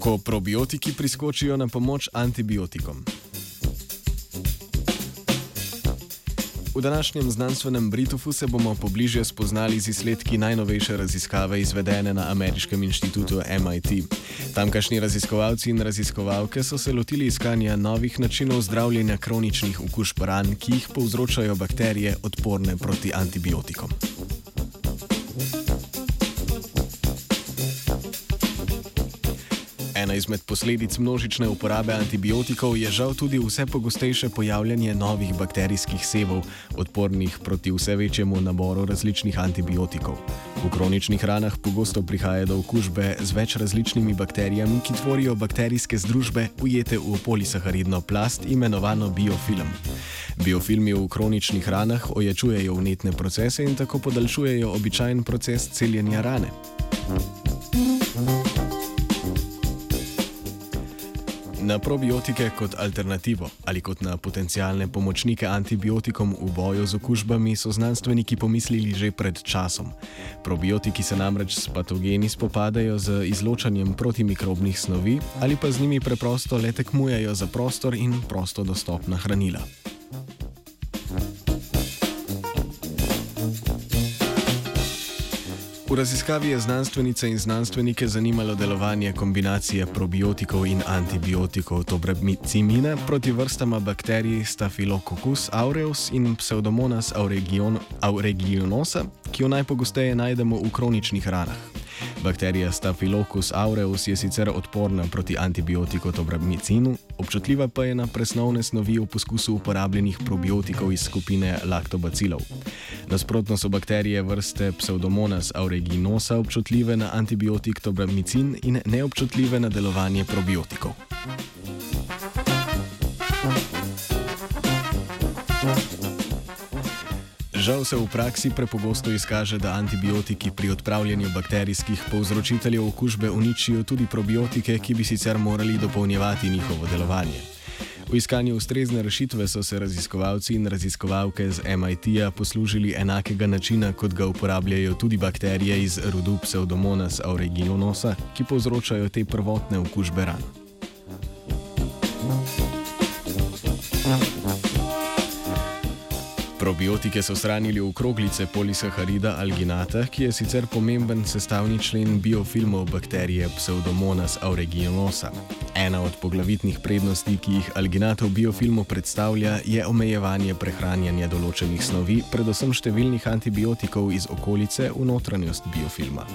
ko probiotiki priskočijo na pomoč antibiotikom. V današnjem znanstvenem Britufu se bomo pobliže spoznali z izsledki najnovejše raziskave izvedene na ameriškem inštitutu MIT. Tamkajšnji raziskovalci in raziskovalke so se lotili iskanja novih načinov zdravljenja kroničnih okužb ran, ki jih povzročajo bakterije odporne proti antibiotikom. Ena izmed posledic množične uporabe antibiotikov je žal tudi vse pogostejše pojavljanje novih bakterijskih sevov, odpornih proti vse večjemu naboru različnih antibiotikov. V kroničnih ranah pogosto prihaja do okužbe z več različnimi bakterijami, ki tvorijo bakterijske združbe, ujete v polisaharidno plast, imenovano biofilm. Biofilmi v kroničnih ranah ojačujejo vnetne procese in tako podaljšujejo običajen proces celjenja rane. Na probiotike kot alternativo ali kot na potencijalne pomočnike antibiotikom v boju z okužbami so znanstveniki pomislili že pred časom. Probiotiki se namreč s patogeni spopadajo z izločanjem protimikrobnih snovi ali pa z njimi preprosto le tekmujejo za prostor in prosto dostopna hranila. V raziskavi je znanstvenice in znanstvenike zanimalo delovanje kombinacije probiotikov in antibiotikov tobremicimina proti vrstama bakterij Staphylococcus aureus in Pseudomonas aeruginosa, ki jo najpogosteje najdemo v kroničnih ranah. Bakterija Staphylococcus aureus je sicer odporna proti antibiotiku tobramicinu, občutljiva pa je na presnovne snovi v poskusu uporabljenih probiotikov iz skupine laktobacilov. Nasprotno so bakterije vrste Pseudomonas aeruginosa občutljive na antibiotik tobramicin in neobčutljive na delovanje probiotikov. Žal se v praksi prepogosto izkaže, da antibiotiki pri odpravljanju bakterijskih povzročiteljev okužbe uničijo tudi probiotike, ki bi sicer morali dopolnjevati njihovo delovanje. V iskanju ustrezne rešitve so se raziskovalci in raziskovalke z MIT-ja poslužili enakega načina, kot ga uporabljajo tudi bakterije iz rodu Pseudomonas aeruginosa, ki povzročajo te prvotne okužbe ran. Probiotike so shranili v kroglice polisaharida alginata, ki je sicer pomemben sestavni člen biofilmov bakterije Pseudomonas aeruginosa. Ena od poglavitnih prednosti, ki jih alginat v biofilmu predstavlja, je omejevanje prehranjanja določenih snovi, predvsem številnih antibiotikov iz okolice v notranjost biofilma.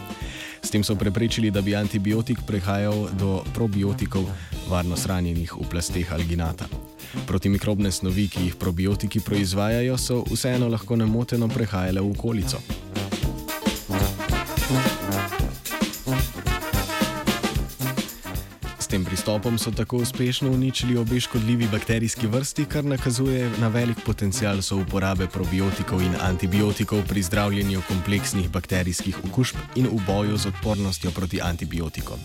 Tem so preprečili, da bi antibiotik prehajal do probiotikov, varno shranjenih v plasteh alginata. Protimikrobne snovi, ki jih probiotiki proizvajajo, so vseeno lahko nemoteno prehajale v okolico. Tem pristopom so tako uspešno uničili obe škodljivi bakterijski vrsti, kar nakazuje na velik potencial so uporabe probiotikov in antibiotikov pri zdravljenju kompleksnih bakterijskih okužb in v boju z odpornostjo proti antibiotikom.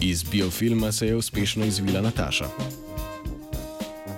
Iz biofilma se je uspešno izvila Nataša.